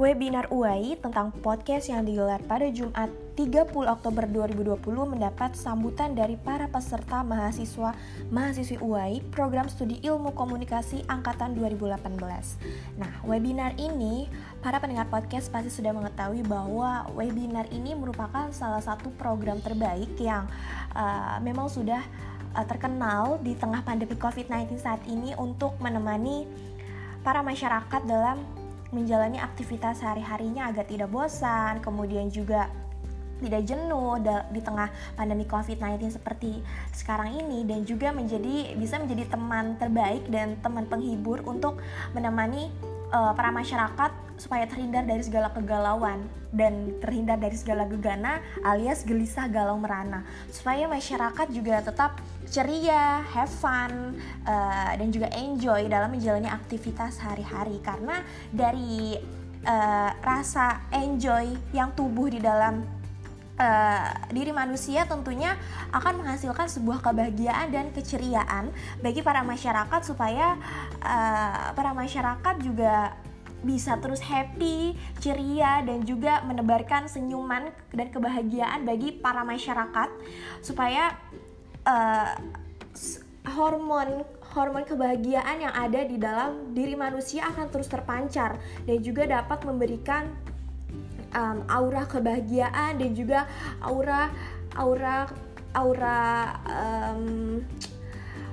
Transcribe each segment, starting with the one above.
Webinar UAI tentang podcast yang digelar pada Jumat 30 Oktober 2020 mendapat sambutan dari para peserta mahasiswa mahasiswi UAI Program Studi Ilmu Komunikasi Angkatan 2018. Nah, webinar ini para pendengar podcast pasti sudah mengetahui bahwa webinar ini merupakan salah satu program terbaik yang uh, memang sudah uh, terkenal di tengah pandemi COVID-19 saat ini untuk menemani para masyarakat dalam menjalani aktivitas sehari-harinya agar tidak bosan, kemudian juga tidak jenuh di tengah pandemi COVID-19 seperti sekarang ini dan juga menjadi bisa menjadi teman terbaik dan teman penghibur untuk menemani uh, para masyarakat supaya terhindar dari segala kegalauan dan terhindar dari segala gegana alias gelisah galau merana. Supaya masyarakat juga tetap ceria, have fun, uh, dan juga enjoy dalam menjalani aktivitas sehari-hari karena dari uh, rasa enjoy yang tubuh di dalam uh, diri manusia tentunya akan menghasilkan sebuah kebahagiaan dan keceriaan bagi para masyarakat supaya uh, para masyarakat juga bisa terus happy, ceria dan juga menebarkan senyuman dan kebahagiaan bagi para masyarakat supaya uh, hormon hormon kebahagiaan yang ada di dalam diri manusia akan terus terpancar dan juga dapat memberikan um, aura kebahagiaan dan juga aura aura aura um,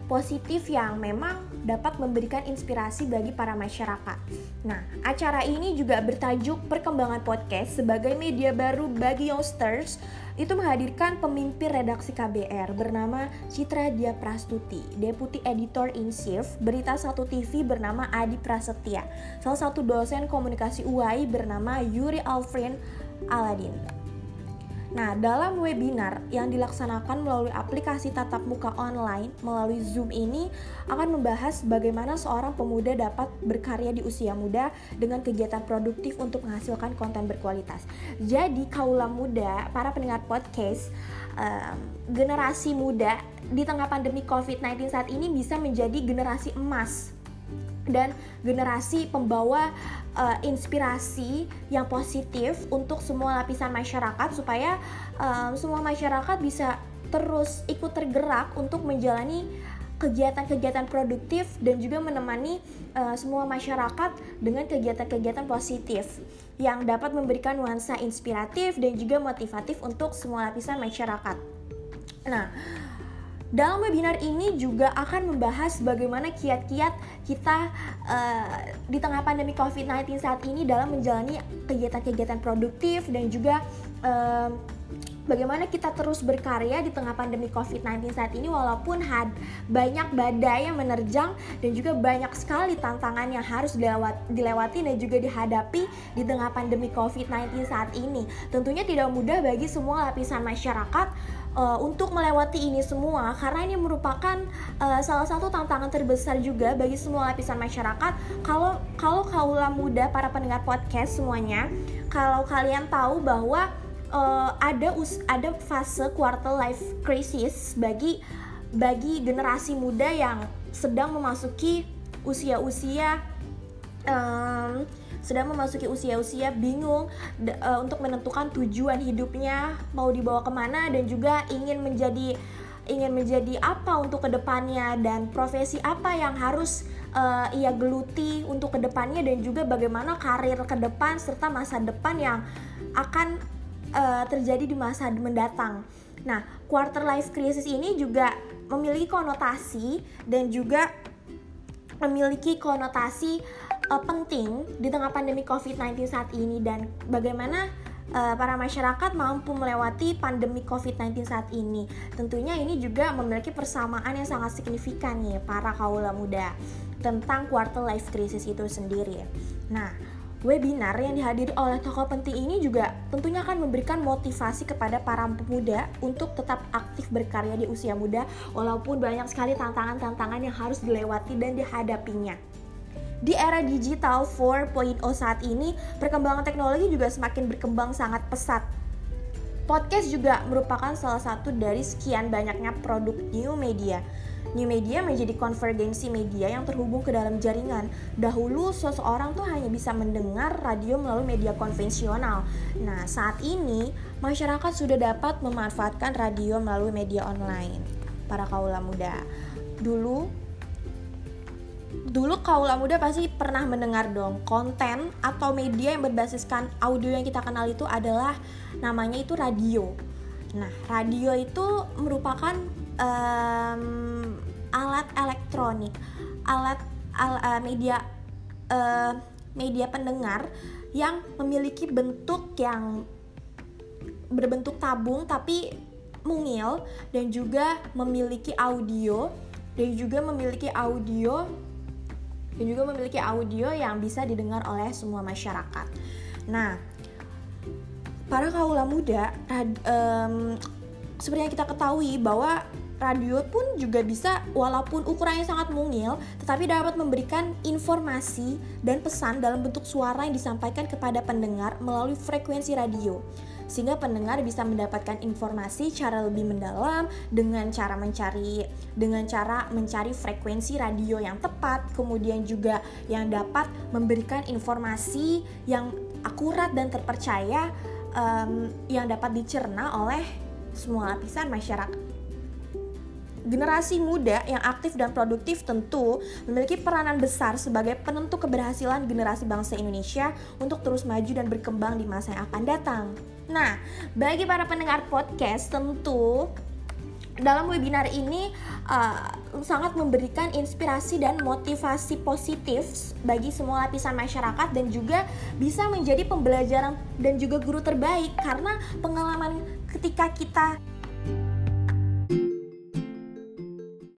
positif yang memang dapat memberikan inspirasi bagi para masyarakat. Nah, acara ini juga bertajuk Perkembangan Podcast sebagai media baru bagi youngsters itu menghadirkan pemimpin redaksi KBR bernama Citra Dia Prastuti, Deputi Editor in Chief Berita Satu TV bernama Adi Prasetya, salah satu dosen komunikasi UAI bernama Yuri Alfrin Aladin. Nah, dalam webinar yang dilaksanakan melalui aplikasi tatap muka online melalui Zoom ini akan membahas bagaimana seorang pemuda dapat berkarya di usia muda dengan kegiatan produktif untuk menghasilkan konten berkualitas. Jadi, kaula muda, para pendengar podcast, um, generasi muda di tengah pandemi COVID-19 saat ini bisa menjadi generasi emas dan generasi pembawa uh, inspirasi yang positif untuk semua lapisan masyarakat supaya um, semua masyarakat bisa terus ikut tergerak untuk menjalani kegiatan-kegiatan produktif dan juga menemani uh, semua masyarakat dengan kegiatan-kegiatan positif yang dapat memberikan nuansa inspiratif dan juga motivatif untuk semua lapisan masyarakat. Nah, dalam webinar ini juga akan membahas bagaimana kiat-kiat kita uh, di tengah pandemi COVID-19 saat ini dalam menjalani kegiatan-kegiatan produktif dan juga uh, bagaimana kita terus berkarya di tengah pandemi COVID-19 saat ini walaupun had banyak badai yang menerjang dan juga banyak sekali tantangan yang harus dilewat, dilewati dan juga dihadapi di tengah pandemi COVID-19 saat ini. Tentunya tidak mudah bagi semua lapisan masyarakat uh, untuk melewati ini semua karena ini merupakan uh, salah satu tantangan terbesar juga bagi semua lapisan masyarakat kalau kalau kaula muda para pendengar podcast semuanya kalau kalian tahu bahwa uh, ada us ada fase quarter life crisis bagi bagi generasi muda yang sedang memasuki usia-usia um, sedang memasuki usia-usia bingung uh, untuk menentukan tujuan hidupnya mau dibawa ke mana dan juga ingin menjadi ingin menjadi apa untuk ke depannya dan profesi apa yang harus uh, ia geluti untuk ke depannya dan juga bagaimana karir ke depan serta masa depan yang akan uh, terjadi di masa mendatang. Nah, quarter life crisis ini juga memiliki konotasi dan juga memiliki konotasi uh, penting di tengah pandemi COVID-19 saat ini dan bagaimana uh, para masyarakat mampu melewati pandemi COVID-19 saat ini. Tentunya ini juga memiliki persamaan yang sangat signifikan nih para kaula muda tentang quarter life crisis itu sendiri. Nah, webinar yang dihadiri oleh tokoh penting ini juga tentunya akan memberikan motivasi kepada para pemuda untuk tetap aktif berkarya di usia muda walaupun banyak sekali tantangan-tantangan yang harus dilewati dan dihadapinya. Di era digital 4.0 saat ini, perkembangan teknologi juga semakin berkembang sangat pesat. Podcast juga merupakan salah satu dari sekian banyaknya produk new media New media menjadi konvergensi media yang terhubung ke dalam jaringan. Dahulu seseorang tuh hanya bisa mendengar radio melalui media konvensional. Nah, saat ini masyarakat sudah dapat memanfaatkan radio melalui media online. Para kaula muda. Dulu dulu kaula muda pasti pernah mendengar dong konten atau media yang berbasiskan audio yang kita kenal itu adalah namanya itu radio. Nah, radio itu merupakan um, elektronik, alat al, uh, media uh, media pendengar yang memiliki bentuk yang berbentuk tabung tapi mungil dan juga memiliki audio dan juga memiliki audio dan juga memiliki audio yang bisa didengar oleh semua masyarakat. Nah, para kaula muda, um, seperti kita ketahui bahwa radio pun juga bisa walaupun ukurannya sangat mungil tetapi dapat memberikan informasi dan pesan dalam bentuk suara yang disampaikan kepada pendengar melalui frekuensi radio. Sehingga pendengar bisa mendapatkan informasi cara lebih mendalam dengan cara mencari dengan cara mencari frekuensi radio yang tepat kemudian juga yang dapat memberikan informasi yang akurat dan terpercaya um, yang dapat dicerna oleh semua lapisan masyarakat generasi muda yang aktif dan produktif tentu memiliki peranan besar sebagai penentu keberhasilan generasi bangsa Indonesia untuk terus maju dan berkembang di masa yang akan datang. Nah, bagi para pendengar podcast tentu dalam webinar ini uh, sangat memberikan inspirasi dan motivasi positif bagi semua lapisan masyarakat dan juga bisa menjadi pembelajaran dan juga guru terbaik karena pengalaman ketika kita